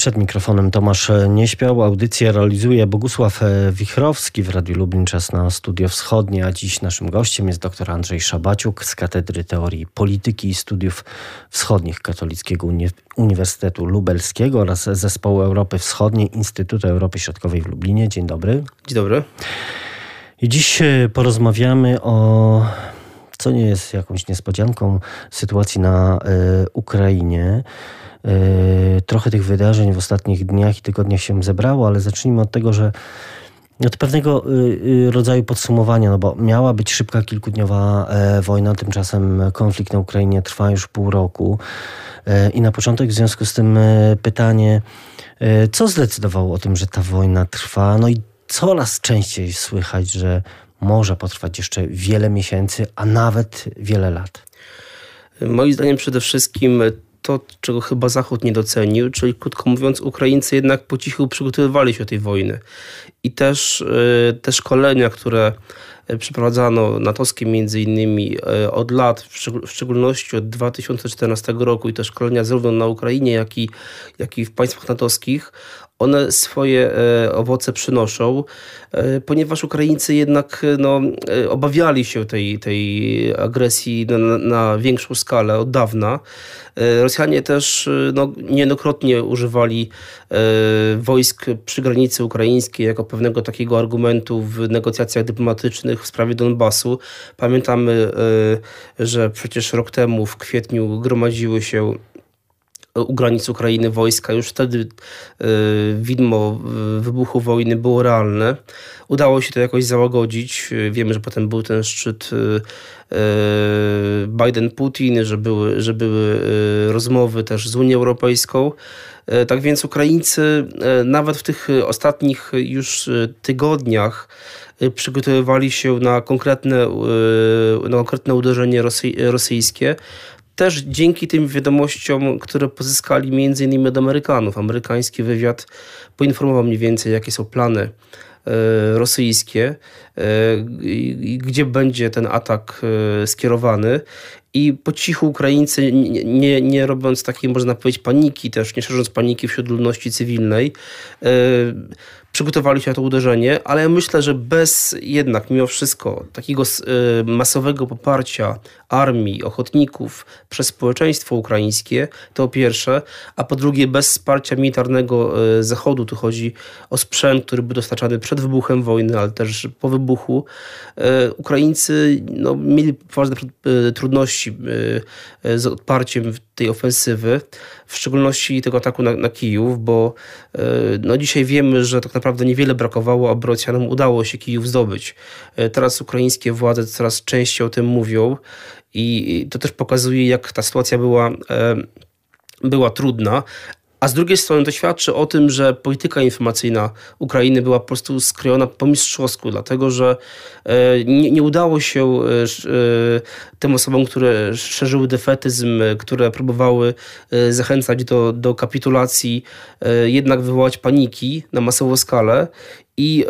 Przed mikrofonem Tomasz Nieśpiał. Audycję realizuje Bogusław Wichrowski w Radiu Lublin, czas na Studio Wschodnie, a dziś naszym gościem jest dr Andrzej Szabaciuk z Katedry Teorii Polityki i Studiów Wschodnich Katolickiego Uni Uniwersytetu Lubelskiego oraz Zespołu Europy Wschodniej Instytutu Europy Środkowej w Lublinie. Dzień dobry. Dzień dobry. I dziś porozmawiamy o co nie jest jakąś niespodzianką sytuacji na y, Ukrainie. Y, trochę tych wydarzeń w ostatnich dniach i tygodniach się zebrało, ale zacznijmy od tego, że od pewnego y, rodzaju podsumowania, no bo miała być szybka kilkudniowa e, wojna, tymczasem konflikt na Ukrainie trwa już pół roku. E, I na początek w związku z tym e, pytanie, co zdecydowało o tym, że ta wojna trwa? No i coraz częściej słychać, że może potrwać jeszcze wiele miesięcy, a nawet wiele lat. Moim zdaniem przede wszystkim to, czego chyba Zachód nie docenił, czyli krótko mówiąc, Ukraińcy jednak po cichu przygotowywali się do tej wojny. I też e, te szkolenia, które e, przeprowadzano natowskie między innymi e, od lat, w szczególności od 2014 roku i te szkolenia zarówno na Ukrainie, jak i, jak i w państwach natowskich, one swoje e, owoce przynoszą, e, ponieważ Ukraińcy jednak e, no, obawiali się tej, tej agresji na, na większą skalę od dawna. Rosjanie też no, niejednokrotnie używali wojsk przy granicy ukraińskiej jako pewnego takiego argumentu w negocjacjach dyplomatycznych w sprawie Donbasu. Pamiętamy, że przecież rok temu w kwietniu gromadziły się u granic Ukrainy wojska. Już wtedy e, widmo e, wybuchu wojny było realne. Udało się to jakoś załagodzić. E, wiemy, że potem był ten szczyt Biden-Putin, że były, że były rozmowy też z Unią Europejską. Tak więc Ukraińcy nawet w tych ostatnich już tygodniach przygotowywali się na konkretne, na konkretne uderzenie rosyjskie też dzięki tym wiadomościom, które pozyskali między innymi od Amerykanów. Amerykański wywiad poinformował mniej więcej, jakie są plany e, rosyjskie, e, gdzie będzie ten atak e, skierowany. I po cichu Ukraińcy, nie, nie robiąc takiej, można powiedzieć, paniki, też nie szerząc paniki wśród ludności cywilnej, przygotowali się na to uderzenie, ale myślę, że bez jednak mimo wszystko takiego y, masowego poparcia armii, ochotników przez społeczeństwo ukraińskie, to pierwsze, a po drugie bez wsparcia militarnego y, Zachodu, tu chodzi o sprzęt, który był dostarczany przed wybuchem wojny, ale też po wybuchu, y, Ukraińcy no, mieli poważne trudności z odparciem tej ofensywy, w szczególności tego ataku na, na Kijów, bo no, dzisiaj wiemy, że tak naprawdę naprawdę niewiele brakowało, aby Rosjanom udało się Kijów zdobyć. E, teraz ukraińskie władze coraz częściej o tym mówią i to też pokazuje, jak ta sytuacja była e, była trudna, a z drugiej strony to świadczy o tym, że polityka informacyjna Ukrainy była po prostu skrojona po mistrzowsku, dlatego że e, nie, nie udało się e, e, tym osobom, które szerzyły defetyzm, które próbowały zachęcać do, do kapitulacji, jednak wywołać paniki na masową skalę i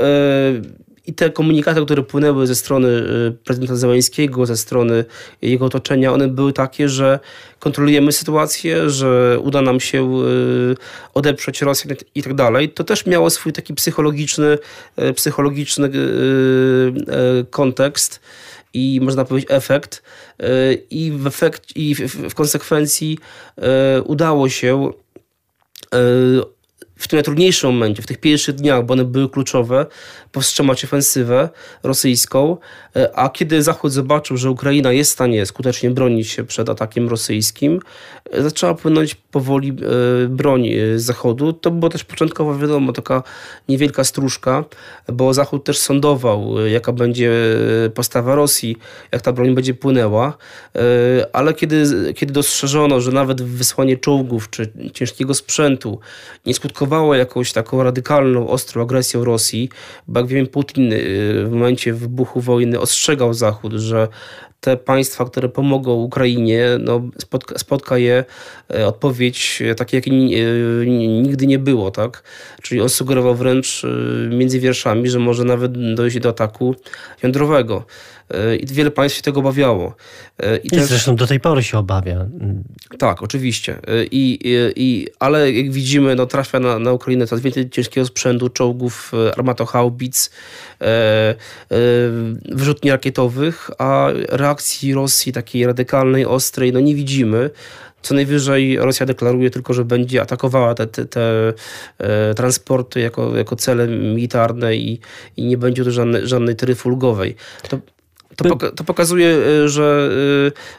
i te komunikaty, które płynęły ze strony y, prezydenta Zeleńskiego, ze strony jego otoczenia, one były takie, że kontrolujemy sytuację, że uda nam się y, odeprzeć Rosję i tak dalej. To też miało swój taki psychologiczny, y, psychologiczny kontekst i można powiedzieć efekt. I w, efekt, i w konsekwencji udało się w tym najtrudniejszym momencie, w tych pierwszych dniach, bo one były kluczowe, powstrzymać ofensywę rosyjską, e, a kiedy Zachód zobaczył, że Ukraina jest w stanie skutecznie bronić się przed atakiem rosyjskim, e, zaczęła płynąć powoli e, broń z Zachodu. To było też początkowo, wiadomo, taka niewielka stróżka, bo Zachód też sądował, jaka będzie postawa Rosji, jak ta broń będzie płynęła, ale kiedy, kiedy dostrzeżono, że nawet wysłanie czołgów czy ciężkiego sprzętu nie skutkowało jakąś taką radykalną, ostrą agresją Rosji, bo jak wiemy, Putin y, w momencie wybuchu wojny ostrzegał Zachód, że te państwa, które pomogą Ukrainie, no, spotka, spotka je odpowiedź taka, jakiej nigdy nie było. Tak? Czyli on sugerował wręcz między wierszami, że może nawet dojść do ataku jądrowego. I wiele państw się tego obawiało. I, I też... zresztą do tej pory się obawia. Tak, oczywiście. I, i, i ale jak widzimy, no, trafia na, na Ukrainę coraz więcej ciężkiego sprzętu, czołgów, e, armatohaubic, e, e, wyrzutni rakietowych, a reakcji Rosji takiej radykalnej, ostrej, no nie widzimy. Co najwyżej Rosja deklaruje tylko, że będzie atakowała te, te, te e, transporty jako, jako cele militarne i, i nie będzie to żadnej, żadnej tryfy ulgowej. To, to, poka to pokazuje, e, że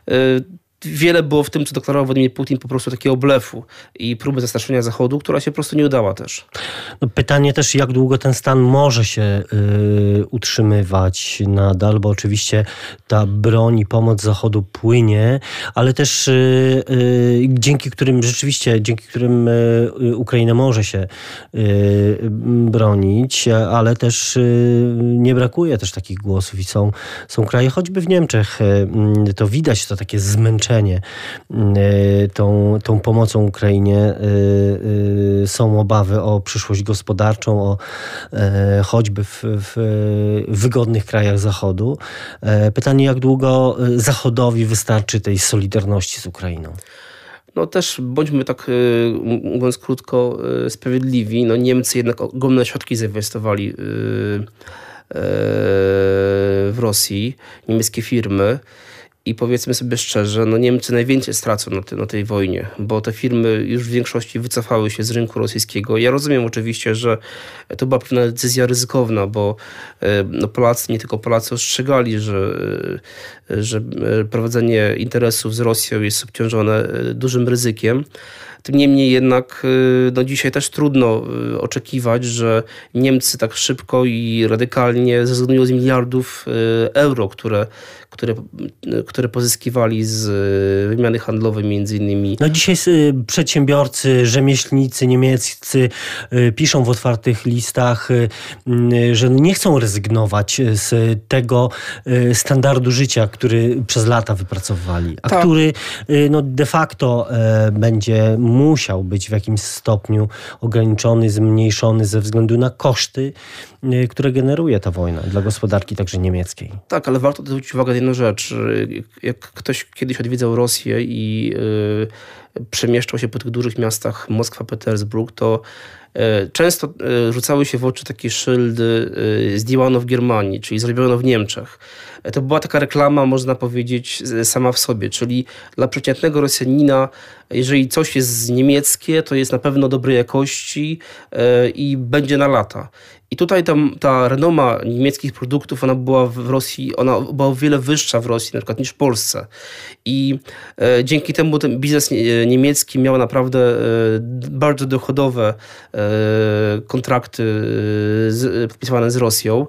e, wiele było w tym, co deklarował Władimir Putin, po prostu takiego blefu i próby zastraszenia Zachodu, która się po prostu nie udała też. No pytanie też, jak długo ten stan może się y, utrzymywać nadal, bo oczywiście ta broń i pomoc Zachodu płynie, ale też y, y, dzięki którym rzeczywiście, dzięki którym y, Ukraina może się y, bronić, ale też y, nie brakuje też takich głosów i są, są kraje, choćby w Niemczech, to widać to takie zmęczenie Y, tą, tą pomocą Ukrainie y, y, są obawy o przyszłość gospodarczą, o choćby w, w wygodnych krajach Zachodu. Pytanie, jak długo Zachodowi wystarczy tej solidarności z Ukrainą? No też bądźmy tak, mówiąc krótko, sprawiedliwi. No Niemcy jednak ogromne środki zainwestowali w Rosji, niemieckie firmy. I powiedzmy sobie szczerze, no Niemcy najwięcej stracą na, te, na, tej wojnie, bo te firmy już w większości wycofały się z rynku rosyjskiego. Ja rozumiem oczywiście, że to była pewna decyzja ryzykowna, bo e, no Polacy, nie tylko Polacy ostrzegali, że, e, że e, prowadzenie interesów z Rosją jest obciążone dużym ryzykiem. Tym niemniej jednak no dzisiaj też trudno oczekiwać, że Niemcy tak szybko i radykalnie zrezygnują z miliardów euro, które które, które pozyskiwali z e, wymiany handlowej między innymi. No dzisiaj e, przedsiębiorcy, rzemieślnicy niemieccy e, piszą w otwartych listach, że nie chcą rezygnować z tego standardu życia, który przez lata wypracowali, a tak. który no, de facto będzie musiał być w jakimś stopniu ograniczony, zmniejszony ze względu na koszty, które generuje ta wojna dla gospodarki także niemieckiej. Tak, ale warto zwrócić uwagę jedną rzecz. Jak ktoś kiedyś odwiedzał Rosję i y, przemieszczał się po tych dużych miastach Moskwa, Petersburg, to y, często y, rzucały się w oczy takie szyldy zdjęłano w Germanii, czyli zrobiono w Niemczech. To była taka reklama, można powiedzieć, sama w sobie, czyli dla przeciętnego Rosjanina, jeżeli coś jest niemieckie, to jest na pewno dobrej jakości i będzie na lata. I tutaj ta, ta renoma niemieckich produktów, ona była w Rosji, ona była o wiele wyższa w Rosji na przykład niż w Polsce. I e, dzięki temu ten biznes niemiecki miał naprawdę e, bardzo dochodowe e, kontrakty z, podpisywane z Rosją.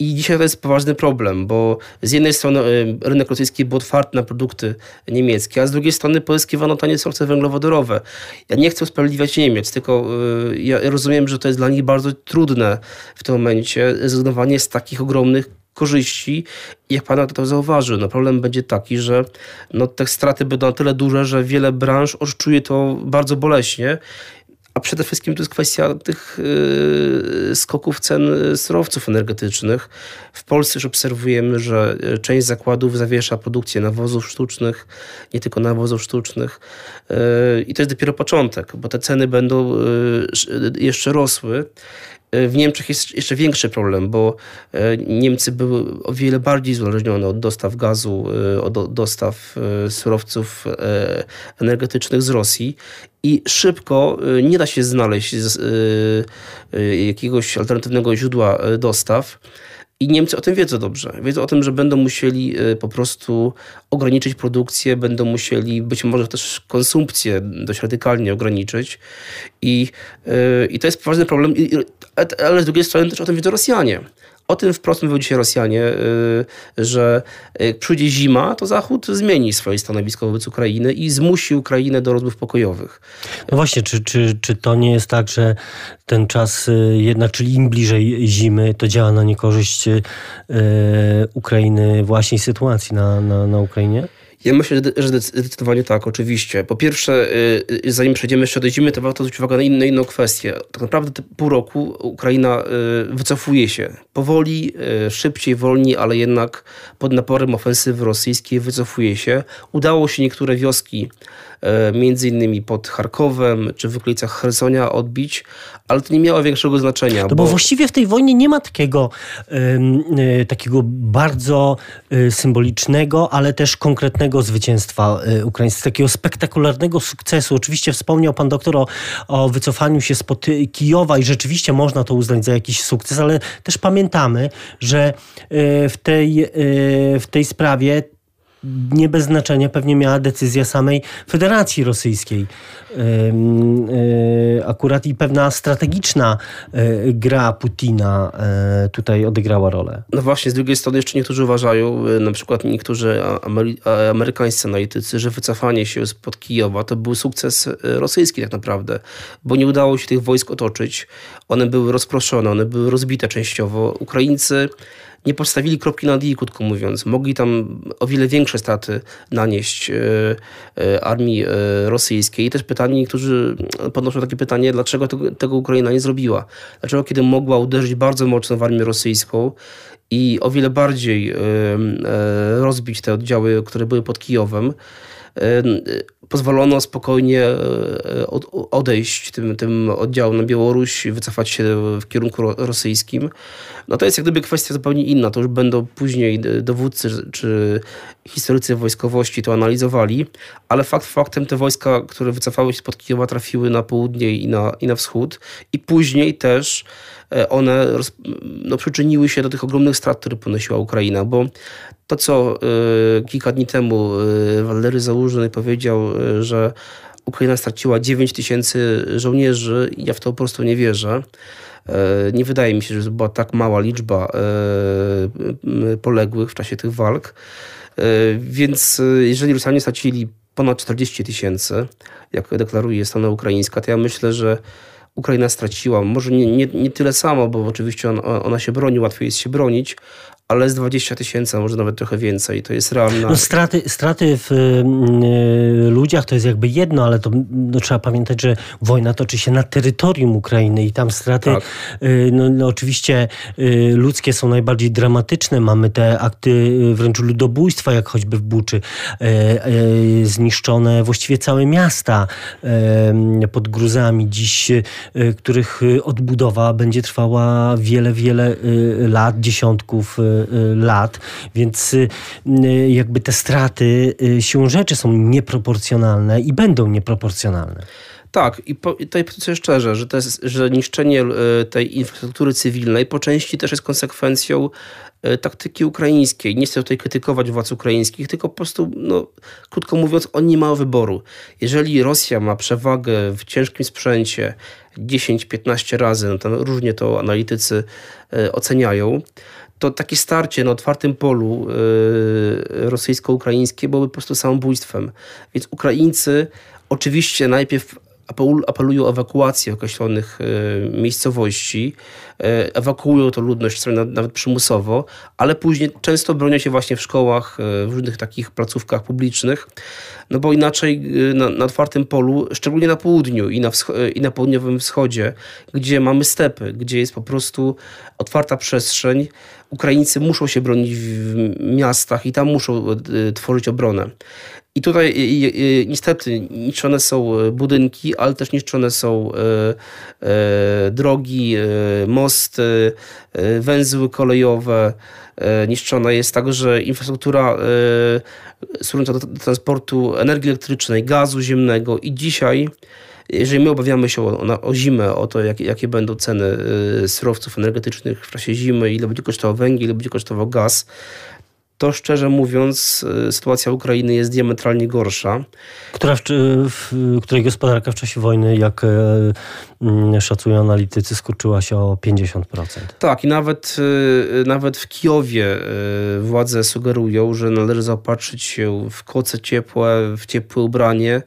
I dzisiaj to jest poważny problem, bo z jednej strony y, rynek rosyjski był otwarty na produkty niemieckie, a z drugiej strony pozyskiwano tanie surowce węglowodorowe. Ja nie chcę usprawiedliwiać Niemiec, tylko y, ja rozumiem, że to jest dla nich bardzo trudne w tym momencie zrezygnowanie z takich ogromnych korzyści. Jak Pan to zauważył, no problem będzie taki, że no te straty będą na tyle duże, że wiele branż odczuje to bardzo boleśnie a przede wszystkim to jest kwestia tych y, skoków cen surowców energetycznych. W Polsce już obserwujemy, że część zakładów zawiesza produkcję nawozów sztucznych, nie tylko nawozów sztucznych. Y, I to jest dopiero początek, bo te ceny będą y, jeszcze rosły. W Niemczech jest jeszcze większy problem, bo e, Niemcy były o wiele bardziej uzależnione od dostaw gazu, e, od dostaw e, surowców energetycznych z Rosji i szybko nie da się znaleźć jakiegoś alternatywnego źródła dostaw. I Niemcy o tym wiedzą dobrze. Wiedzą o tym, że będą musieli y, po prostu ograniczyć produkcję, będą musieli być może też konsumpcję dość radykalnie ograniczyć. I, y, i to jest poważny problem. ale z drugiej strony też o tym wiedzą Rosjanie. O tym wprost mówią dzisiaj Rosjanie, że jak przyjdzie zima, to Zachód zmieni swoje stanowisko wobec Ukrainy i zmusi Ukrainę do rozmów pokojowych. No właśnie, czy, czy, czy to nie jest tak, że ten czas jednak, czyli im bliżej zimy, to działa na niekorzyść Ukrainy, właśnie sytuacji na, na, na Ukrainie? Ja myślę, że zdecydowanie tak, oczywiście. Po pierwsze, y, y, zanim przejdziemy jeszcze do zimy, to warto zwrócić uwagę na inną, inną kwestię. Tak naprawdę pół roku Ukraina y, wycofuje się. Powoli, szybciej, wolniej, ale jednak pod naporem ofensywy rosyjskiej wycofuje się. Udało się niektóre wioski między innymi pod Charkowem czy w okolicach Hersonia odbić, ale to nie miało większego znaczenia. No bo, bo właściwie w tej wojnie nie ma takiego, y, takiego bardzo y, symbolicznego, ale też konkretnego zwycięstwa y, ukraińskiego, takiego spektakularnego sukcesu. Oczywiście wspomniał pan doktor o, o wycofaniu się spod Kijowa i rzeczywiście można to uznać za jakiś sukces, ale też pamiętamy, że w tej, w tej sprawie nie bez znaczenia pewnie miała decyzja samej Federacji Rosyjskiej. E, akurat i pewna strategiczna e, gra Putina e, tutaj odegrała rolę. No właśnie, z drugiej strony jeszcze niektórzy uważają, na przykład niektórzy amerykańscy analitycy, że wycofanie się spod Kijowa to był sukces rosyjski tak naprawdę, bo nie udało się tych wojsk otoczyć. One były rozproszone, one były rozbite częściowo. Ukraińcy nie postawili kropki nad i, krótko mówiąc. Mogli tam o wiele większe straty nanieść e, e, armii e, rosyjskiej. I też pytanie, niektórzy podnoszą takie pytanie, dlaczego tego Ukraina nie zrobiła? Dlaczego, kiedy mogła uderzyć bardzo mocno w armię rosyjską i o wiele bardziej rozbić te oddziały, które były pod Kijowem, pozwolono spokojnie e, odejść tym, tym oddziałom na Białoruś, wycofać się w kierunku rosyjskim. No to jest jak gdyby kwestia zupełnie inna. To już będą później dowódcy czy historycy wojskowości to analizowali, ale fakt faktem te wojska, które wycofały się spod Kijowa trafiły na południe i na, i na wschód i później też one no, przyczyniły się do tych ogromnych strat, które ponosiła Ukraina, bo to, co y, kilka dni temu y, Walery Załużny powiedział, że Ukraina straciła 9 tysięcy żołnierzy, ja w to po prostu nie wierzę. Nie wydaje mi się, że była tak mała liczba poległych w czasie tych walk. Więc jeżeli Rosjanie stracili ponad 40 tysięcy, jak deklaruje strona ukraińska, to ja myślę, że Ukraina straciła. Może nie, nie, nie tyle samo, bo oczywiście on, ona się broni, łatwiej jest się bronić, ale z 20 tysięcy, a może nawet trochę więcej. To jest realna... No, straty, straty w y, ludziach to jest jakby jedno, ale to no, trzeba pamiętać, że wojna toczy się na terytorium Ukrainy i tam straty tak. y, no, no, oczywiście y, ludzkie są najbardziej dramatyczne. Mamy te akty y, wręcz ludobójstwa, jak choćby w Buczy. Y, y, zniszczone właściwie całe miasta pod gruzami dziś, których odbudowa będzie trwała wiele, wiele lat, dziesiątków Y, lat, więc y, y, jakby te straty siłą rzeczy są nieproporcjonalne i będą nieproporcjonalne. Tak, i, po, tutaj powiem szczerze, że, jest, że niszczenie tej infrastruktury cywilnej po części też jest konsekwencją taktyki ukraińskiej. Nie chcę tutaj krytykować władz ukraińskich, tylko po prostu, no, krótko mówiąc, on nie ma wyboru. Jeżeli Rosja ma przewagę w ciężkim sprzęcie 10-15 razy, no to różnie to analitycy oceniają, to takie starcie na otwartym polu yy, rosyjsko-ukraińskie byłoby po prostu samobójstwem. Więc Ukraińcy oczywiście najpierw apelują o ewakuację określonych e, miejscowości, e, ewakuują to ludność nawet przymusowo, ale później często bronią się właśnie w szkołach, e, w różnych takich placówkach publicznych, no bo inaczej na, na otwartym polu, szczególnie na południu i na, i na południowym wschodzie, gdzie mamy stepy, gdzie jest po prostu otwarta przestrzeń, Ukraińcy muszą się bronić w miastach i tam muszą tworzyć obronę. I tutaj niestety niszczone są e, budynki, ale też niszczone są e, e, drogi, mosty, węzły kolejowe. Niszczona jest także infrastruktura służąca do transportu energii elektrycznej, gazu ziemnego i dzisiaj jeżeli my obawiamy się o, o zimę, o to, jak, jakie będą ceny surowców energetycznych w czasie zimy, ile będzie kosztował węgiel, ile będzie kosztował gaz, to szczerze mówiąc e, sytuacja Ukrainy jest diametralnie gorsza. Która w, w, której gospodarka w czasie wojny, jak e, mm, szacują analitycy, skurczyła się o 50%. Tak, i nawet, e, nawet w Kijowie władze sugerują, że należy zaopatrzyć się w koce ciepłe, w ciepłe ubranie,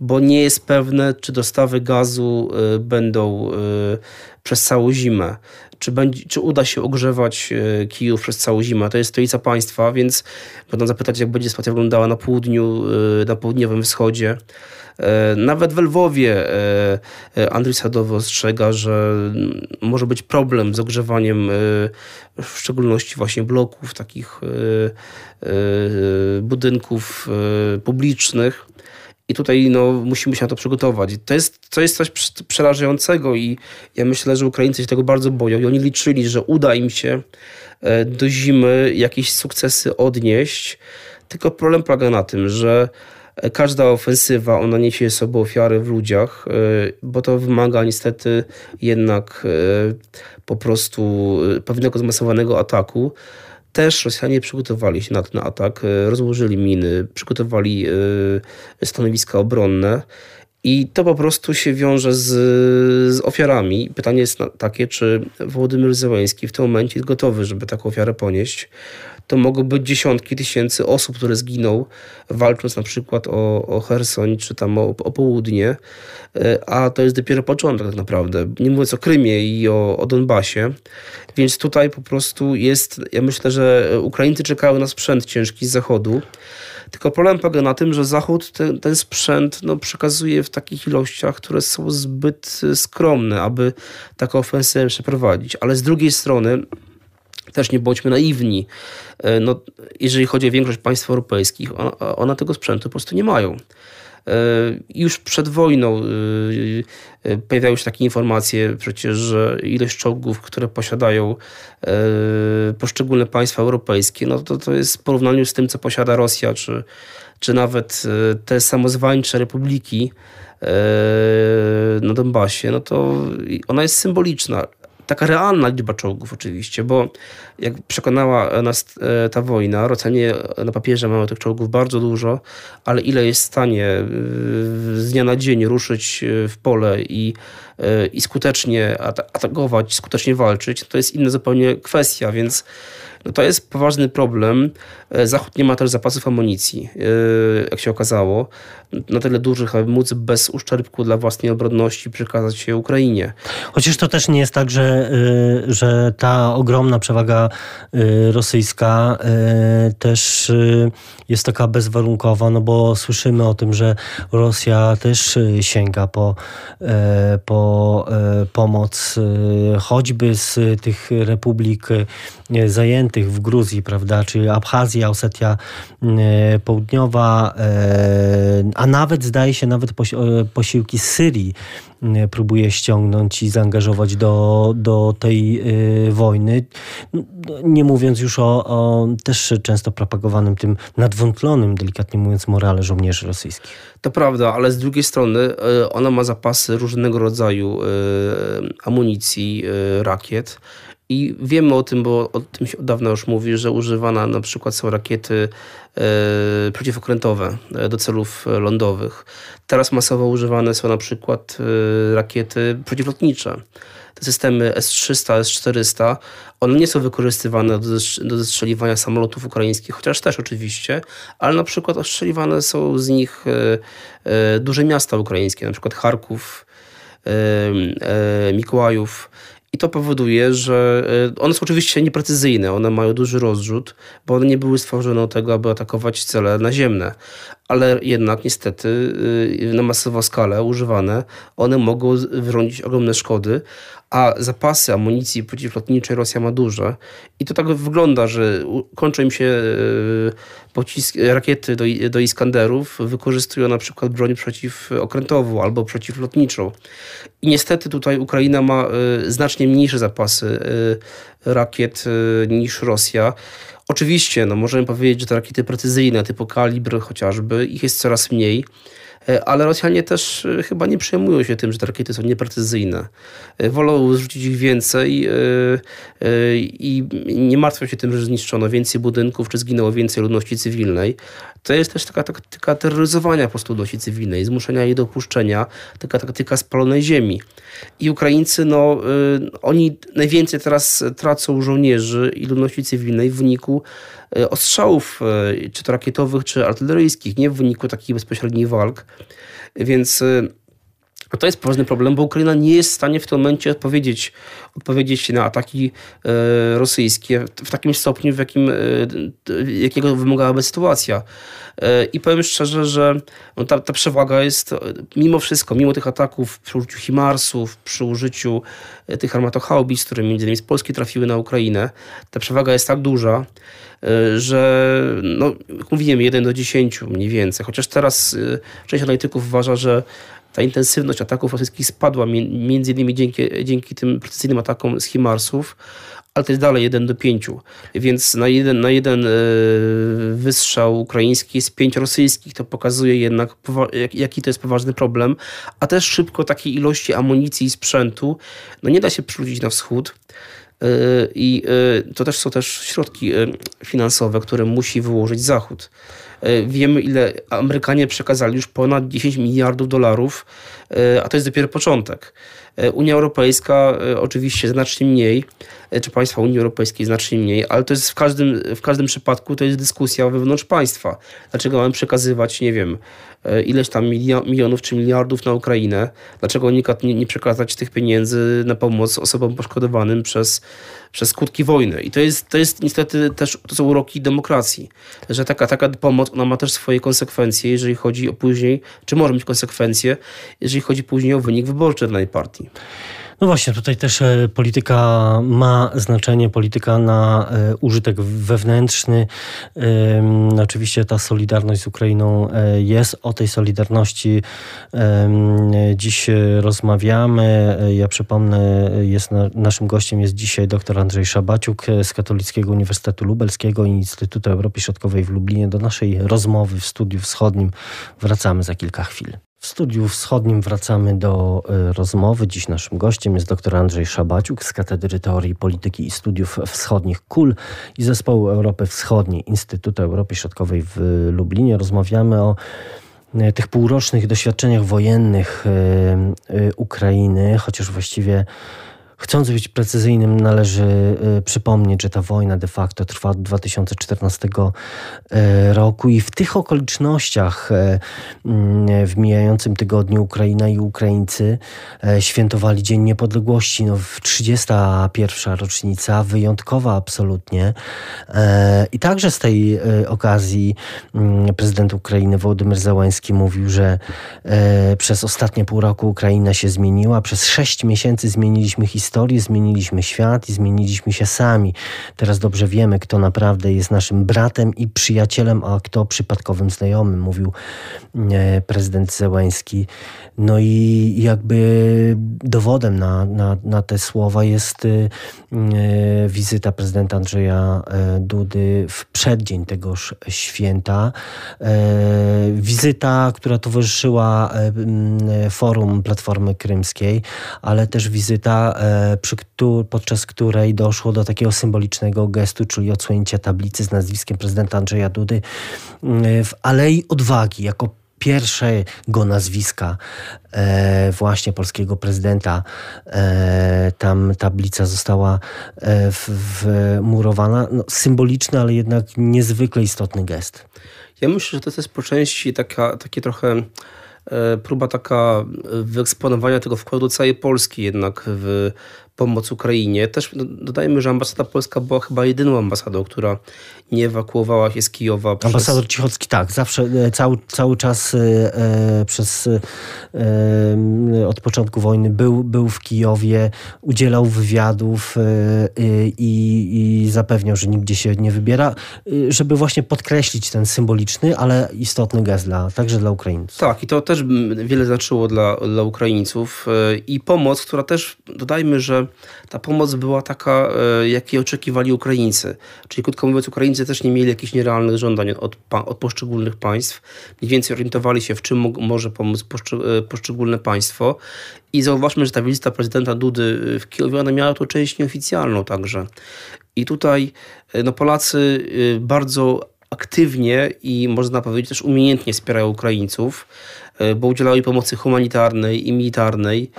bo nie jest pewne, czy dostawy gazu będą przez całą zimę czy, będzie, czy uda się ogrzewać e, Kijów przez całą zimę. To jest stolica państwa, więc będą zapytać, jak będzie sytuacja wyglądała na południu, e, na południowym wschodzie. E, nawet w Lwowie Andrzej Sadowy ostrzega, że może być problem z ogrzewaniem w szczególności właśnie bloków, takich budynków publicznych. I tutaj no, musimy się na to przygotować. To jest, to jest coś przerażającego i ja myślę, że Ukraińcy się tego bardzo boją i oni liczyli, że uda im się e, do zimy jakieś sukcesy odnieść. Tylko problem polega na tym, że każda ofensywa, ona niesie sobą ofiary w ludziach, e, bo to wymaga niestety jednak e, po prostu pewnego zmasowanego ataku też Rosjanie przygotowali się na ten atak, e, rozłożyli miny, przygotowali e, stanowiska obronne. I to po prostu się wiąże z, z ofiarami. Pytanie jest takie, czy Władimir Zełański w tym momencie jest gotowy, żeby taką ofiarę ponieść to mogą być dziesiątki tysięcy osób, które zginą walcząc na przykład o, o Hersoń czy tam o, o południe, e, a to jest dopiero początek tak naprawdę, nie mówiąc o Krymie i o, o Donbasie, więc tutaj po prostu jest, ja myślę, że Ukraińcy czekają na sprzęt ciężki z zachodu, tylko problem polega na tym, że Zachód ten, ten sprzęt no, przekazuje w takich ilościach, które są zbyt skromne, aby taką ofensywę przeprowadzić. Ale z drugiej strony też nie bądźmy naiwni. E, no, jeżeli chodzi o większość państw europejskich, one tego sprzętu po prostu nie mają. E, już przed wojną e, pojawiały się takie informacje przecież, że ilość czołgów, które posiadają poszczególne państwa europejskie, no to, to jest w porównaniu z tym, co posiada Rosja, czy, czy nawet te samozwańcze republiki na Donbasie, no to ona jest symboliczna taka realna liczba czołgów oczywiście, bo jak przekonała nas e, ta wojna, Rosjanie na papierze mają tych czołgów bardzo dużo, ale ile jest w stanie e, z dnia na dzień ruszyć e, w pole i, i skutecznie atakować, skutecznie walczyć, to jest inna zupełnie kwestia, więc no to jest poważny problem. E, Zachód nie ma też zapasów amunicji, e, jak się okazało, na tyle dużych, aby móc bez uszczerbku dla własnej obronności przekazać się Ukrainie. Chociaż to też nie jest tak, że, e, że ta ogromna przewaga rosyjska też jest taka bezwarunkowa, no bo słyszymy o tym, że Rosja też sięga po, po pomoc choćby z tych republik zajętych w Gruzji, prawda, czy Abchazja, Osetia e, Południowa, e, a nawet zdaje się nawet e, posiłki z Syrii próbuje ściągnąć i zaangażować do, do tej wojny. Nie mówiąc już o, o też często propagowanym tym nadwątlonym, delikatnie mówiąc, morale żołnierzy rosyjskich. To prawda, ale z drugiej strony ona ma zapasy różnego rodzaju amunicji, rakiet i wiemy o tym, bo o tym się od dawna już mówi, że używane na przykład są rakiety e, przeciwokrętowe e, do celów lądowych. Teraz masowo używane są na przykład e, rakiety przeciwlotnicze. Te systemy S-300, S-400, one nie są wykorzystywane do, do zestrzeliwania samolotów ukraińskich, chociaż też oczywiście, ale na przykład ostrzeliwane są z nich e, e, duże miasta ukraińskie, na przykład Charków, e, Mikołajów, i to powoduje, że e, one są oczywiście nieprecyzyjne, one mają duży rozrzut, bo one nie były stworzone do tego, aby atakować cele naziemne. Ale jednak niestety e, na masową skalę używane, one mogą wyrządzić ogromne szkody, a zapasy amunicji przeciwlotniczej Rosja ma duże. I to tak wygląda, że kończą im się e, pocisk, rakiety do, do Iskanderów, wykorzystują na przykład broń przeciwokrętową albo przeciwlotniczą. I niestety tutaj Ukraina ma e, znacznie mniejsze zapasy e, rakiet niż Rosja. Oczywiście, no możemy powiedzieć, że te rakiety precyzyjne typu kalibr chociażby, ich jest coraz mniej ale Rosjanie też chyba nie przejmują się tym, że te rakiety są nieprecyzyjne. Wolą zrzucić ich więcej i nie martwią się tym, że zniszczono więcej budynków, czy zginęło więcej ludności cywilnej. To jest też taka taktyka terroryzowania po prostu ludności cywilnej, zmuszenia jej do opuszczenia, taka taktyka spalonej ziemi. I Ukraińcy, no, y, oni najwięcej teraz tracą żołnierzy i ludności cywilnej w wyniku y, ostrzałów, y, czy to rakietowych, czy artyleryjskich, nie w wyniku takich bezpośrednich walk. Więc to jest poważny problem, bo Ukraina nie jest w stanie w tym momencie odpowiedzieć, odpowiedzieć na ataki e, rosyjskie w takim stopniu, w jakim, e, jakiego wymagałaby sytuacja. E, I powiem szczerze, że no ta, ta przewaga jest mimo wszystko, mimo tych ataków przy użyciu Himarsów, przy użyciu tych armatochaubic, które między innymi z Polski trafiły na Ukrainę, ta przewaga jest tak duża, że no, jak mówiłem, 1 do 10 mniej więcej. Chociaż teraz część analityków uważa, że ta intensywność ataków rosyjskich spadła między innymi dzięki, dzięki tym precyzyjnym atakom z Himarsów, ale to jest dalej 1 do 5. Więc na jeden, na jeden e, wystrzał ukraiński jest 5 rosyjskich. To pokazuje jednak, jaki to jest poważny problem. A też szybko takiej ilości amunicji i sprzętu no nie da się przerzucić na wschód. E, I e, to też są też środki finansowe, które musi wyłożyć Zachód. E, wiemy, ile Amerykanie przekazali już ponad 10 miliardów dolarów, e, a to jest dopiero początek. E, Unia Europejska oczywiście znacznie mniej, czy państwa Unii Europejskiej znacznie mniej, ale to jest w każdym, w każdym przypadku to jest dyskusja wewnątrz państwa. Dlaczego mamy przekazywać, nie wiem, ileś tam milionów czy miliardów na Ukrainę? Dlaczego nie, nie przekazać tych pieniędzy na pomoc osobom poszkodowanym przez przez skutki wojny. I to jest, to jest niestety też, to są uroki demokracji, że taka, taka pomoc, ona ma też swoje konsekwencje, jeżeli chodzi o później, czy może mieć konsekwencje, jeżeli chodzi później o wynik wyborczy danej partii. No właśnie, tutaj też e, polityka ma znaczenie, polityka na e, użytek wewnętrzny. Oczywiście ta solidarność z Ukrainą e, jest. O tej solidarności dziś rozmawiamy. Ja przypomnę, jest naszym gościem jest dzisiaj dr Andrzej Szabaciuk z Katolickiego Uniwersytetu Lubelskiego i Instytutu Europy Środkowej w Lublinie. Do naszej rozmowy w studiu wschodnim wracamy za kilka chwil. W studiu wschodnim wracamy do e, rozmowy. Dziś naszym gościem jest dr Andrzej Szabaciuk z Katedry Teorii Polityki i Studiów Wschodnich KUL i Zespołu Europy Wschodniej Instytutu Europy Środkowej w Lublinie. Rozmawiamy o e, tych półrocznych doświadczeniach wojennych e, Ukrainy, chociaż właściwie Chcąc być precyzyjnym, należy y, przypomnieć, że ta wojna de facto trwa od 2014 y, roku i w tych okolicznościach y, w mijającym tygodniu Ukraina i Ukraińcy świętowali Dzień Niepodległości. No, 31. rocznica, wyjątkowa absolutnie. I także z tej okazji prezydent Ukrainy Wołodymyr Załański mówił, że przez ostatnie pół roku Ukraina się zmieniła, przez sześć miesięcy zmieniliśmy historię historię, zmieniliśmy świat i zmieniliśmy się sami. Teraz dobrze wiemy, kto naprawdę jest naszym bratem i przyjacielem, a kto przypadkowym znajomym, mówił e, prezydent Zełański. No i jakby dowodem na, na, na te słowa jest e, e, wizyta prezydenta Andrzeja Dudy w przeddzień tegoż święta. Wizyta, która towarzyszyła forum Platformy Krymskiej, ale też wizyta przy, podczas której doszło do takiego symbolicznego gestu, czyli odsłonięcia tablicy z nazwiskiem prezydenta Andrzeja Dudy mm, w Alei Odwagi, jako pierwszego nazwiska e, właśnie polskiego prezydenta. E, tam tablica została e, wmurowana. No, symboliczny, ale jednak niezwykle istotny gest. Ja myślę, że to jest po części taka, takie trochę próba taka wyeksponowania tego wkładu całej Polski jednak w pomoc Ukrainie. Też dodajmy, że ambasada polska była chyba jedyną ambasadą, która nie ewakuowała się z Kijowa. Przez... Ambasador Cichocki, tak, zawsze, e, cały, cały czas e, przez e, od początku wojny był, był w Kijowie, udzielał wywiadów e, i, i zapewniał, że nigdzie się nie wybiera, żeby właśnie podkreślić ten symboliczny, ale istotny gest dla, także dla Ukraińców. Tak, i to też wiele znaczyło dla, dla Ukraińców i pomoc, która też, dodajmy, że ta pomoc była taka, jakiej oczekiwali Ukraińcy. Czyli krótko mówiąc, Ukraińcy też nie mieli jakichś nierealnych żądań od, od poszczególnych państw. Mniej więcej orientowali się, w czym może pomóc poszczególne państwo. I zauważmy, że ta wizyta prezydenta Dudy w Kijowie, ona miała to część nieoficjalną także. I tutaj no, Polacy bardzo aktywnie i można powiedzieć też umiejętnie wspierają Ukraińców, e, bo udzielają pomocy humanitarnej i militarnej.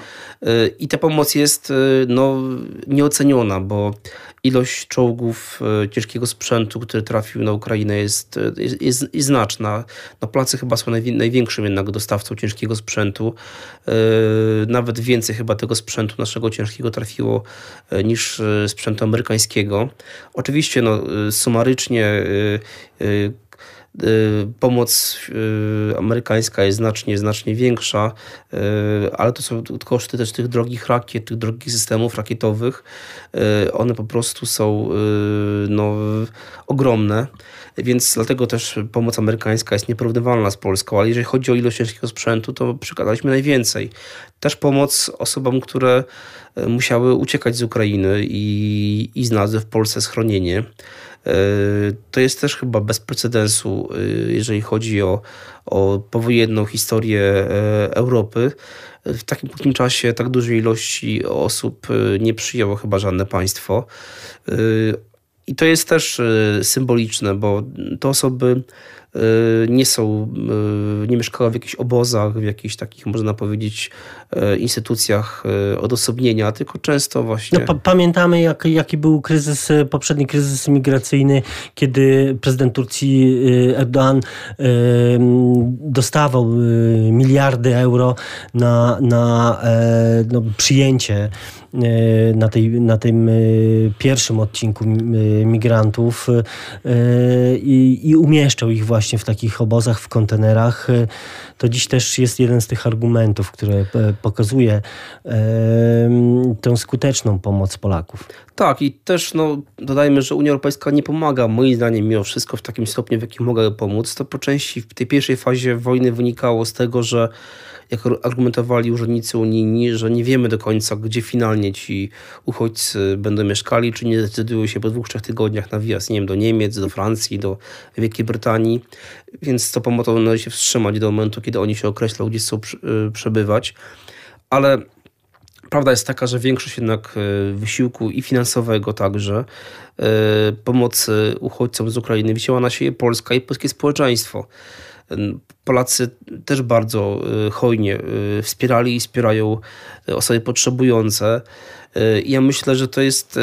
E, I ta pomoc jest e, no, nieoceniona, bo ilość czołgów, e, ciężkiego sprzętu, który trafił na Ukrainę jest, e, jest, jest, znaczna. No, Polacy chyba są największym jednak dostawcą ciężkiego sprzętu. E, nawet więcej chyba tego sprzętu naszego ciężkiego trafiło niż sprzętu amerykańskiego. Oczywiście no, sumarycznie pomoc y, amerykańska jest znacznie, znacznie większa, y, ale to są koszty też tych drogich rakiet, tych drogich systemów rakietowych. One po prostu są no, ogromne, więc dlatego też pomoc amerykańska jest nieporównywalna z Polską, ale jeżeli chodzi o ilość ciężkiego sprzętu, to przekazaliśmy najwięcej. Też pomoc osobom, które musiały uciekać z Ukrainy i, i znalazły w Polsce schronienie. E, to jest też chyba bez precedensu, e, jeżeli chodzi o, o powojenną historię e, Europy. W takim krótkim czasie tak dużej ilości osób nie przyjęło chyba żadne państwo. I to jest też symboliczne, bo te osoby nie są, y, nie mieszkała w jakichś obozach, w jakichś takich, można powiedzieć, y, instytucjach odosobnienia, tylko często właśnie... No, pamiętamy, jak, jaki był kryzys, poprzedni kryzys migracyjny, kiedy prezydent Turcji Erdoğan dostawał miliardy euro na, na e, no, przyjęcie na, tej, na tym e, pierwszym odcinku e, migrantów i, i umieszczał ich właśnie w takich obozach, w kontenerach. To dziś też jest jeden z tych argumentów, które pokazuje tę skuteczną pomoc Polaków. Tak, i też no, dodajmy, że Unia Europejska nie pomaga, moim zdaniem, mimo wszystko w takim stopniu, w jakim mogła pomóc. To po części w tej pierwszej fazie wojny wynikało z tego, że jak argumentowali urzędnicy unijni, że nie wiemy do końca, gdzie finalnie ci uchodźcy będą mieszkali, czy nie decydują się po dwóch, trzech tygodniach na wjazd, nie wiem, do Niemiec, do Francji, do Wielkiej Brytanii, więc to pomocą należy się wstrzymać do momentu, kiedy oni się określą, gdzie chcą y, przebywać. Ale Prawda jest taka, że większość jednak y, wysiłku i finansowego także, y, pomocy uchodźcom z Ukrainy wzięła na siebie Polska i polskie społeczeństwo. Polacy też bardzo hojnie wspierali i wspierają osoby potrzebujące. Ja myślę, że to jest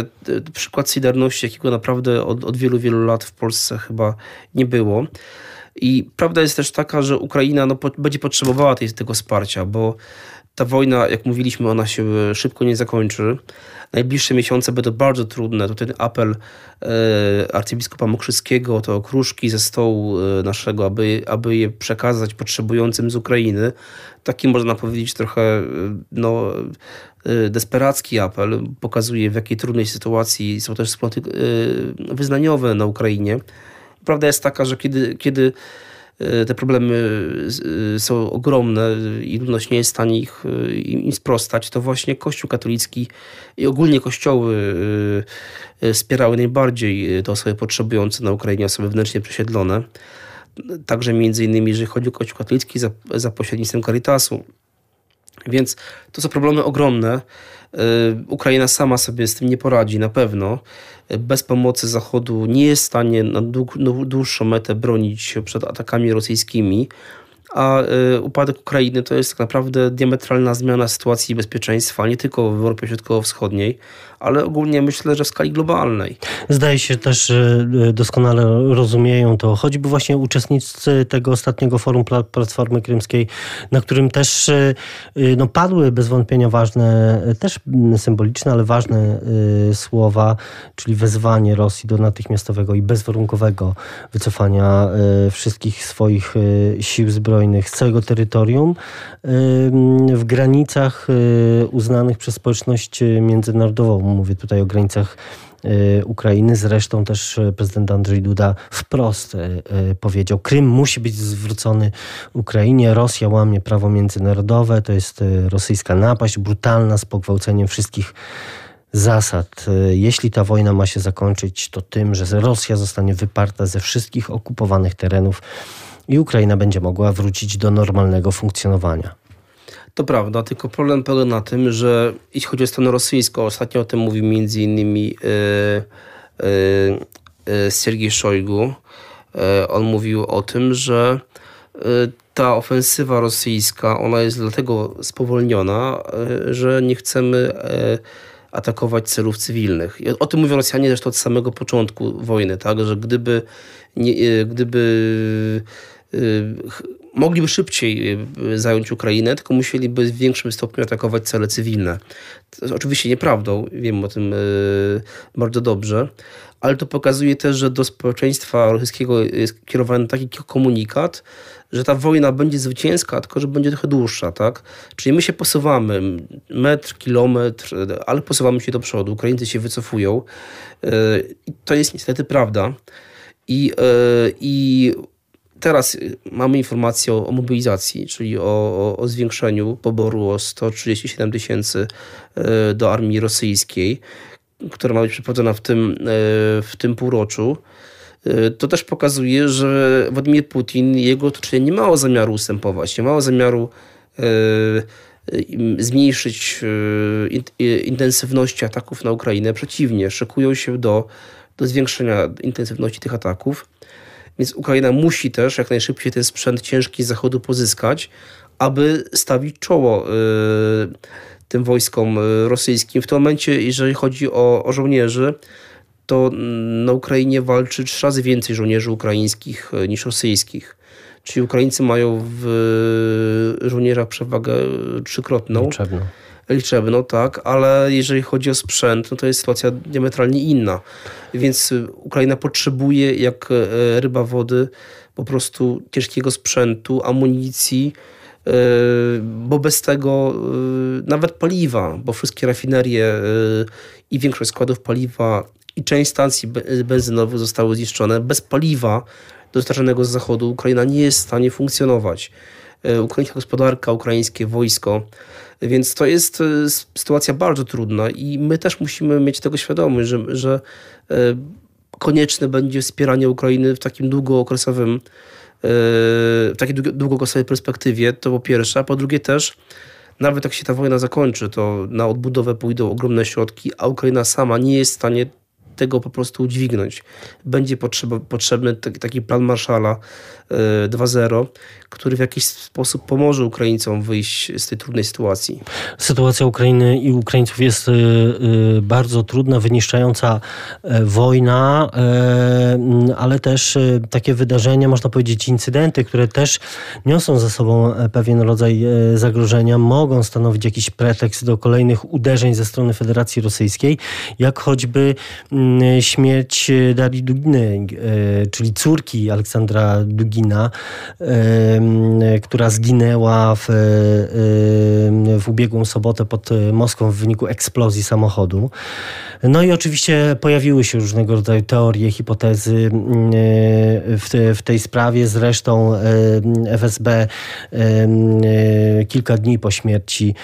przykład solidarności, jakiego naprawdę od, od wielu, wielu lat w Polsce chyba nie było. I prawda jest też taka, że Ukraina no, będzie potrzebowała tej, tego wsparcia, bo ta wojna, jak mówiliśmy, ona się szybko nie zakończy. Najbliższe miesiące będą bardzo trudne. Tutaj apel e, arcybiskupa Mokrzyskiego, to okruszki ze stołu e, naszego, aby, aby je przekazać potrzebującym z Ukrainy. Taki można powiedzieć trochę e, no, desperacki apel. Pokazuje w jakiej trudnej sytuacji są też wspólnoty wyznaniowe na Ukrainie. Prawda jest taka, że kiedy, kiedy E, te problemy e, są ogromne i ludność nie jest w stanie ich, e, im sprostać, to właśnie Kościół katolicki i ogólnie kościoły wspierały najbardziej te osoby potrzebujące na Ukrainie, osoby wewnętrznie przesiedlone. Także między innymi, jeżeli chodzi o Kościół katolicki za, za pośrednictwem Caritasu. Więc to są problemy ogromne. Ukraina sama sobie z tym nie poradzi na pewno. Bez pomocy Zachodu nie jest w stanie na dłuższą metę bronić się przed atakami rosyjskimi a y, upadek Ukrainy to jest tak naprawdę diametralna zmiana sytuacji bezpieczeństwa, nie tylko w Europie Środkowo-Wschodniej, ale ogólnie myślę, że w skali globalnej. Zdaje się też, że y, doskonale rozumieją to, choćby właśnie uczestnicy tego ostatniego forum Platformy Krymskiej, na którym też y, no, padły bez wątpienia ważne, też symboliczne, ale ważne słowa, czyli wezwanie Rosji do natychmiastowego i bezwarunkowego wycofania wszystkich swoich sił zbrojnych z całego terytorium w granicach y, uznanych przez społeczność międzynarodową. Mówię tutaj o granicach y, Ukrainy. Zresztą też prezydent Andrzej Duda wprost y, powiedział, Krym musi być zwrócony Ukrainie, Rosja łamie prawo międzynarodowe, to jest rosyjska napaść, brutalna, z pogwałceniem wszystkich zasad. Jeśli ta wojna ma się zakończyć, to tym, że Rosja zostanie wyparta ze wszystkich okupowanych terenów i Ukraina będzie mogła wrócić do normalnego funkcjonowania. To prawda, tylko problem polega na tym, że jeśli chodzi o stronę rosyjską, ostatnio o tym mówił między innymi yy, yy, Sergiej Szojgu. Yy, on mówił o tym, że ta ofensywa rosyjska, ona jest dlatego spowolniona, że nie chcemy atakować celów cywilnych. I o tym mówią Rosjanie zresztą od samego początku wojny, tak, że gdyby, nie, gdyby mogliby szybciej y, zająć Ukrainę, tylko musieliby w większym stopniu atakować cele cywilne. To jest oczywiście nieprawdą, wiem o tym y, bardzo dobrze, ale to pokazuje też, że do społeczeństwa rosyjskiego jest kierowany taki komunikat, że ta wojna będzie zwycięska, tylko że będzie trochę dłuższa, tak? Czyli my się posuwamy metr, kilometr, ale posuwamy się do przodu. Ukraińcy się wycofują. I to jest niestety prawda. I, i Teraz y, mamy informację o, mobilizacji, czyli o, o, o, zwiększeniu poboru o 137 tysięcy y, do armii rosyjskiej, która ma być przeprowadzona w tym, y, w tym półroczu. To też pokazuje, że Władimir Putin i jego otoczenie nie mało zamiaru ustępować, nie mało zamiaru zmniejszyć intensywności ataków na Ukrainę. Przeciwnie, szykują się do, do zwiększenia intensywności tych ataków. Więc Ukraina musi też jak najszybciej ten sprzęt ciężki z Zachodu pozyskać, aby stawić czoło y, tym wojskom y, rosyjskim. W tym momencie, jeżeli chodzi o, o żołnierzy, to na Ukrainie walczy trzy razy więcej żołnierzy ukraińskich y, niż rosyjskich. Czyli Ukraińcy mają w żołnierzach przewagę trzykrotną. Liczebną. Liczebną, tak, ale jeżeli chodzi o sprzęt, no to jest sytuacja diametralnie inna. Więc Ukraina potrzebuje, jak e, ryba wody, po prostu ciężkiego sprzętu, amunicji, e, bo bez tego e, nawet paliwa, bo wszystkie rafinerie i większość składów paliwa i część stacji benzynowych zostały zniszczone. Bez paliwa dostarczanego z zachodu Ukraina nie jest w stanie funkcjonować. Ukraińska gospodarka, ukraińskie wojsko więc to jest e, sytuacja bardzo trudna i my też musimy mieć tego świadomość, że, że e, konieczne będzie wspieranie Ukrainy w takim długookresowym e, w takiej długookresowej perspektywie, to po pierwsze, a po drugie też nawet jak się ta wojna zakończy, to na odbudowę pójdą ogromne środki, a Ukraina sama nie jest w stanie tego po prostu udźwignąć. Będzie potrzeba, potrzebny taki plan Marszala 2.0, który w jakiś sposób pomoże Ukraińcom wyjść z tej trudnej sytuacji. Sytuacja Ukrainy i Ukraińców jest y, y, bardzo trudna, wyniszczająca e, wojna, e, ale też e, takie wydarzenia, można powiedzieć incydenty, które też niosą za sobą pewien rodzaj zagrożenia, mogą stanowić jakiś pretekst do kolejnych uderzeń ze strony Federacji Rosyjskiej, jak choćby mm, śmierć Darii Duginy, czyli córki Aleksandra Dugina, która zginęła w, w ubiegłą sobotę pod Moskwą w wyniku eksplozji samochodu. No i oczywiście pojawiły się różnego rodzaju teorie, hipotezy w, w tej sprawie. Zresztą FSB kilka dni po śmierci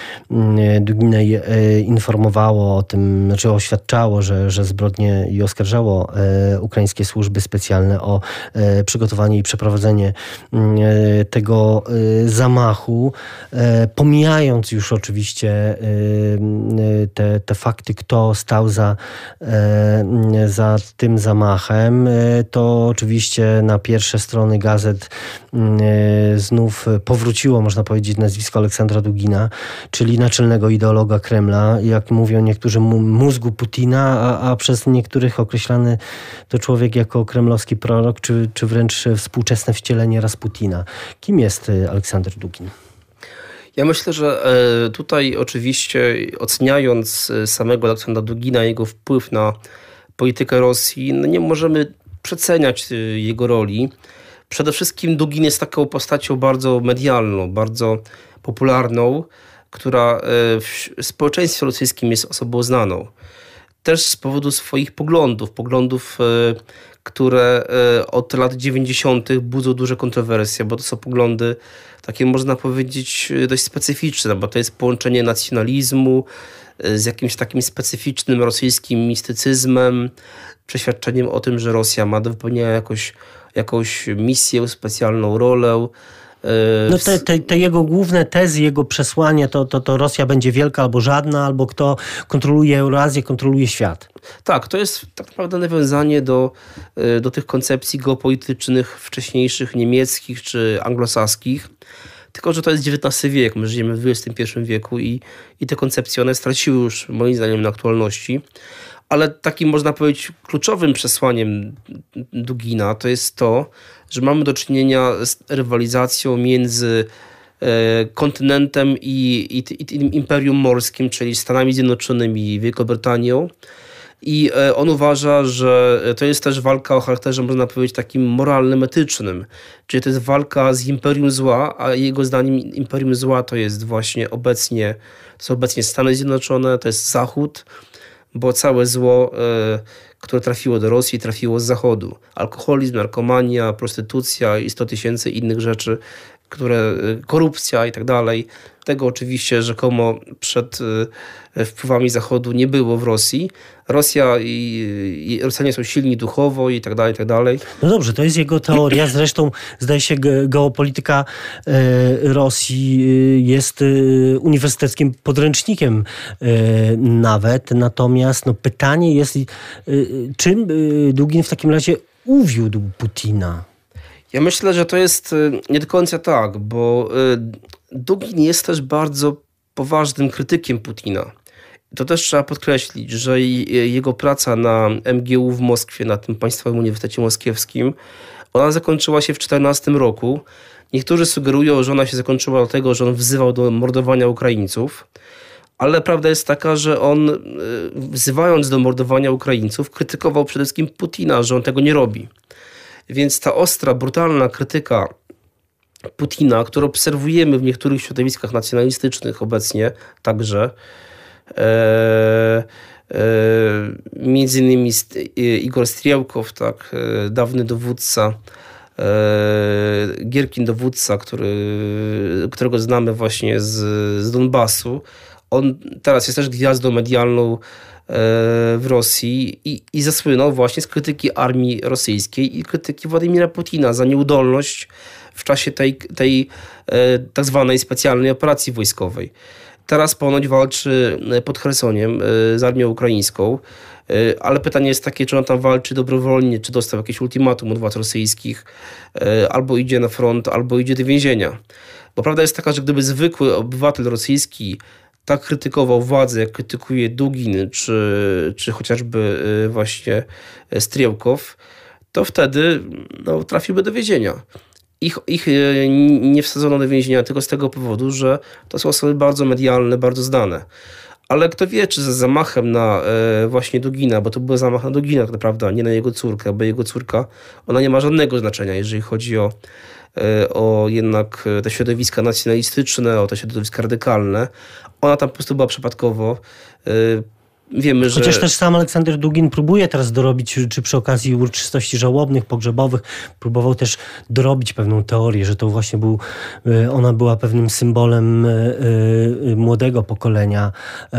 Duginej informowało o tym, znaczy oświadczało, że, że zbrodnie i oskarżało e, ukraińskie służby specjalne o e, przygotowanie i przeprowadzenie tego y, zamachu, e, pomijając już oczywiście te, te fakty, kto stał za, e, za tym zamachem, e, to oczywiście na pierwsze strony gazet znów powróciło, można powiedzieć, nazwisko Aleksandra Dugina, czyli naczelnego ideologa Kremla, jak mówią niektórzy, mózgu Putina, a, a przez niektórych określany to człowiek jako kremlowski prorok, czy, czy wręcz współczesne wcielenie Rasputina. Kim jest y, Aleksander Dugin? Ja myślę, że e, tutaj oczywiście oceniając e, samego Aleksandra Dugina, jego wpływ na politykę Rosji, no nie możemy przeceniać y, jego roli. Przede wszystkim Dugin jest taką postacią bardzo medialną, bardzo popularną, która e, w społeczeństwie rosyjskim jest osobą znaną. Też z powodu swoich poglądów, poglądów które e, od lat 90. budzą duże kontrowersje, bo to są poglądy takie, można powiedzieć, dość specyficzne, bo to jest połączenie nacjonalizmu z jakimś takim specyficznym rosyjskim mistycyzmem, przeświadczeniem o tym, że Rosja ma do wypełnienia jakoś, jakąś misję, specjalną rolę. No te, te, te, jego główne tezy, jego przesłanie to, to, to Rosja będzie wielka albo żadna, albo kto kontroluje Eurazję, kontroluje świat. Tak, to jest tak naprawdę nawiązanie do, e, do tych koncepcji geopolitycznych wcześniejszych niemieckich czy anglosaskich. Tylko, że to jest XIX wiek, my żyjemy w XXI wieku i, i te koncepcje one straciły już moim zdaniem na aktualności. Ale takim można powiedzieć kluczowym przesłaniem Dugina to jest to, że mamy do czynienia z rywalizacją między e, kontynentem i, i, i imperium morskim, czyli Stanami Zjednoczonymi i Wielką Brytanią. I e, on uważa, że to jest też walka o charakterze, można powiedzieć, takim moralnym, etycznym. Czyli to jest walka z imperium zła, a jego zdaniem imperium zła to jest właśnie obecnie, są obecnie Stany Zjednoczone, to jest Zachód, bo całe zło, e, które trafiło do Rosji, trafiło z Zachodu. Alkoholizm, narkomania, prostytucja i 100 tysięcy innych rzeczy, które, e, korupcja i tak dalej. Tego oczywiście rzekomo przed e, wpływami Zachodu nie było w Rosji. Rosja i, i Rosjanie są silni duchowo i tak dalej, i tak dalej. No dobrze, to jest jego teoria. Zresztą zdaje się geopolityka e, Rosji jest uniwersyteckim podręcznikiem nawet. Natomiast no, pytanie jest, czym Dugin w takim razie uwiódł Putina? Ja myślę, że to jest nie do końca tak, bo Dugin jest też bardzo poważnym krytykiem Putina. To też trzeba podkreślić, że jego praca na MGU w Moskwie, na tym Państwowym Uniwersytecie Moskiewskim, ona zakończyła się w 2014 roku. Niektórzy sugerują, że ona się zakończyła dlatego, że on wzywał do mordowania Ukraińców. Ale prawda jest taka, że on, e, wzywając do mordowania Ukraińców, krytykował przede wszystkim Putina, że on tego nie robi. Więc ta ostra, brutalna krytyka Putina, który obserwujemy w niektórych środowiskach nacjonalistycznych obecnie także. E, e, między innymi Igor Strielkow, tak, e, dawny dowódca, e, Gierkin dowódca, który, którego znamy właśnie z, z Donbasu. On teraz jest też gwiazdą medialną w Rosji i, i zasłynął właśnie z krytyki armii rosyjskiej i krytyki Władimira Putina za nieudolność w czasie tej, tej e, tak zwanej specjalnej operacji wojskowej. Teraz ponoć walczy e, pod Chersoniem e, z armią ukraińską, ale pytanie jest takie, czy on tam walczy dobrowolnie, czy dostał jakieś ultimatum od władz rosyjskich, albo idzie na front, albo idzie do więzienia. Bo prawda jest taka, że gdyby zwykły obywatel rosyjski tak krytykował władzę, jak krytykuje Dugin, czy, czy chociażby właśnie Strielkow, to wtedy no, trafiłby do więzienia ich, ich e, nie wsadzono do więzienia tylko z tego powodu, że to są osoby bardzo medialne, bardzo znane. Ale kto wie, czy z zamachem na e, właśnie Dugina, bo to był zamach na Dugina tak naprawdę, a nie na jego córkę, bo jego córka, ona nie ma żadnego znaczenia, jeżeli chodzi o, e, o jednak te środowiska nacjonalistyczne, o te środowiska radykalne. Ona tam po prostu była przypadkowo Wiemy, że... Chociaż też sam Aleksander Dugin próbuje teraz dorobić, czy przy okazji uroczystości żałobnych, pogrzebowych, próbował też dorobić pewną teorię, że to właśnie był, e, ona była pewnym symbolem e, e, młodego pokolenia,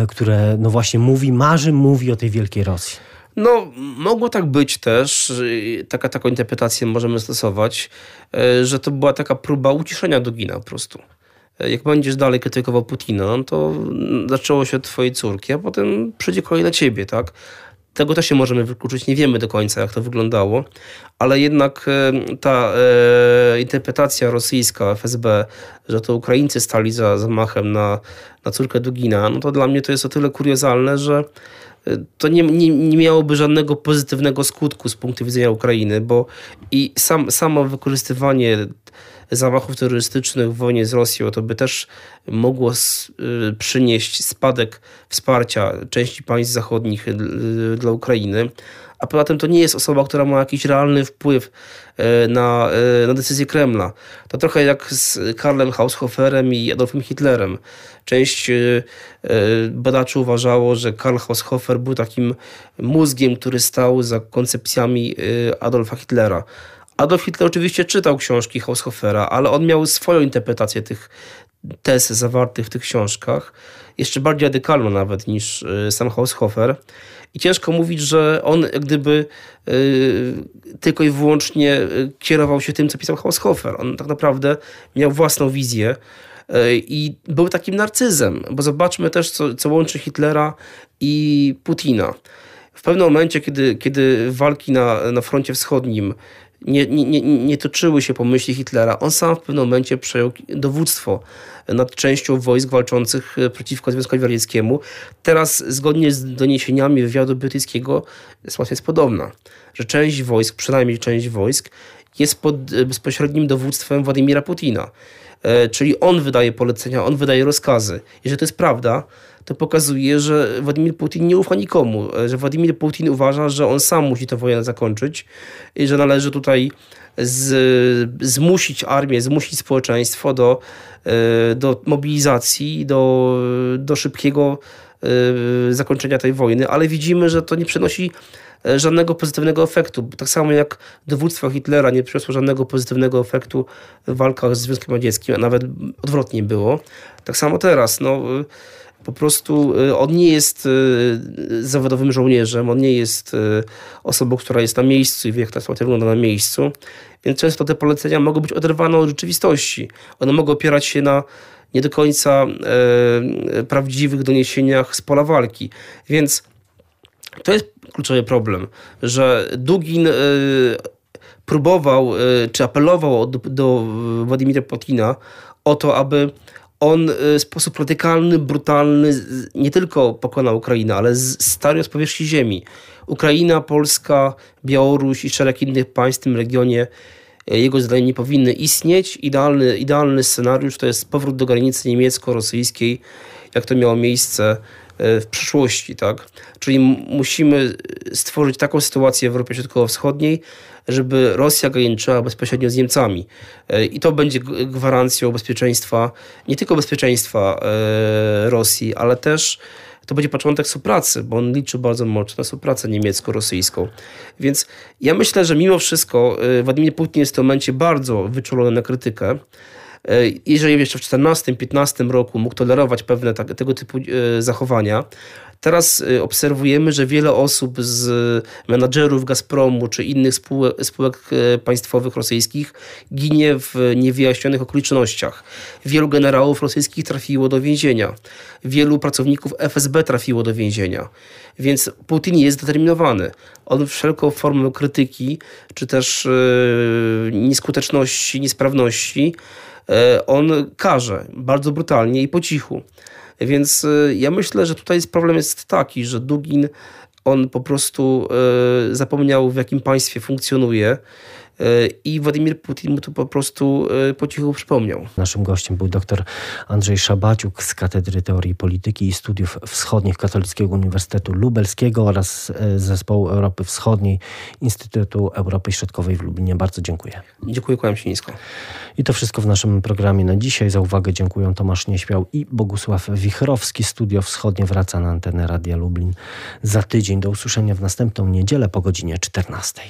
które no właśnie mówi, marzy, mówi o tej wielkiej Rosji. No, mogło tak być też, taka, taką interpretację możemy stosować, że to była taka próba uciszenia Dugina po prostu jak będziesz dalej krytykował Putina, no to zaczęło się od twojej córki, a potem przyjdzie kolej na ciebie, tak? Tego też się możemy wykluczyć, nie wiemy do końca, jak to wyglądało, ale jednak e, ta e, interpretacja rosyjska FSB, że to Ukraińcy stali za zamachem na, na córkę Dugina, no to dla mnie to jest o tyle kuriozalne, że e, to nie, nie, nie miałoby żadnego pozytywnego skutku z punktu widzenia Ukrainy, bo i sam, samo wykorzystywanie zamachów terrorystycznych w wojnie z Rosją, to by też mogło y, przynieść spadek wsparcia części państw zachodnich y, dla Ukrainy. A poza tym to nie jest osoba, która ma jakiś realny wpływ y, na, na decyzję Kremla. To trochę jak z Karlem Haushoferem i Adolfem Hitlerem. Część badaczy uważało, że Karl Haushofer był takim mózgiem, który stał za koncepcjami Adolfa Hitlera. Adolf Hitler oczywiście czytał książki Haushofera, ale on miał swoją interpretację tych, tez zawartych w tych książkach, jeszcze bardziej radykalną nawet niż sam Haushofer. I ciężko mówić, że on gdyby tylko i wyłącznie kierował się tym, co pisał Haushofer. On tak naprawdę miał własną wizję i był takim narcyzem, bo zobaczmy też, co, co łączy Hitlera i Putina. W pewnym momencie, kiedy, kiedy walki na, na froncie wschodnim nie, nie, nie toczyły się po myśli Hitlera, on sam w pewnym momencie przejął dowództwo nad częścią wojsk walczących przeciwko Związkowi Radzieckiemu. Teraz, zgodnie z doniesieniami wywiadu brytyjskiego, sytuacja jest podobna, że część wojsk, przynajmniej część wojsk, jest pod bezpośrednim dowództwem Władimira Putina. E, czyli on wydaje polecenia, on wydaje rozkazy. Jeżeli to jest prawda, to pokazuje, że Władimir Putin nie ufa nikomu, e, że Władimir Putin uważa, że on sam musi tę wojnę zakończyć i że należy tutaj z, zmusić armię, zmusić społeczeństwo do, e, do mobilizacji, do, do szybkiego zakończenia tej wojny, ale widzimy, że to nie przynosi E, żadnego pozytywnego efektu. Tak samo jak dowództwo Hitlera nie przyniosło żadnego pozytywnego efektu w walkach z Związkiem Radzieckim, a nawet odwrotnie było. Tak samo teraz. No, e, po prostu e, on nie jest zawodowym żołnierzem, on nie jest osobą, która jest na miejscu i wie, jak ta sytuacja wygląda na miejscu. Więc często te polecenia mogą być oderwane od rzeczywistości. One mogą opierać się na nie do końca e, prawdziwych doniesieniach z pola walki. Więc to jest kluczowy problem, że Dugin próbował, czy apelował do, do Władimira Putina o to, aby on y, w sposób radykalny, brutalny nie tylko pokonał Ukrainę, ale stary z powierzchni ziemi. Ukraina, Polska, Białoruś i szereg innych państw w tym regionie jego zdaniem nie powinny istnieć. Idealny, idealny scenariusz to jest powrót do granicy niemiecko-rosyjskiej, jak to miało miejsce w przyszłości, tak? Czyli musimy stworzyć taką sytuację w Europie Środkowo-Wschodniej, żeby Rosja graniczyła bezpośrednio z Niemcami. E, I to będzie gwarancją bezpieczeństwa, nie tylko bezpieczeństwa e, Rosji, ale też to będzie początek współpracy, bo on liczy bardzo mocno na współpracę niemiecko-rosyjską. Więc ja myślę, że mimo wszystko e, Władimir Putin jest w tym momencie bardzo wyczulony na krytykę. Jeżeli jeszcze w 2014-2015 roku mógł tolerować pewne tak, tego typu zachowania, Teraz e, obserwujemy, że wiele osób z menadżerów Gazpromu czy innych spółek, spółek, państwowych rosyjskich ginie w niewyjaśnionych okolicznościach. Wielu generałów rosyjskich trafiło do więzienia. Wielu pracowników FSB trafiło do więzienia. Więc Putin jest zdeterminowany. On wszelką formę krytyki czy też nieskuteczności, niesprawności on karze bardzo brutalnie i po cichu. Więc e, ja myślę, że tutaj problem jest taki, że Dugin on po prostu e, zapomniał w jakim państwie funkcjonuje i Władimir Putin mu to po prostu e, po cichu przypomniał. Naszym gościem był dr Andrzej Szabaciuk z Katedry Teorii Polityki i Studiów Wschodnich Katolickiego Uniwersytetu Lubelskiego oraz e, Zespołu Europy Wschodniej Instytutu Europy Środkowej w Lublinie. Bardzo dziękuję. Dziękuję, kłaniam się nisko. I to wszystko w naszym programie na dzisiaj. Za uwagę dziękuję Tomasz Nieśmiał i Bogusław Wichrowski. Studio Wschodnie wraca na antenę Radia Lublin za tydzień. Do usłyszenia w następną niedzielę po godzinie 14.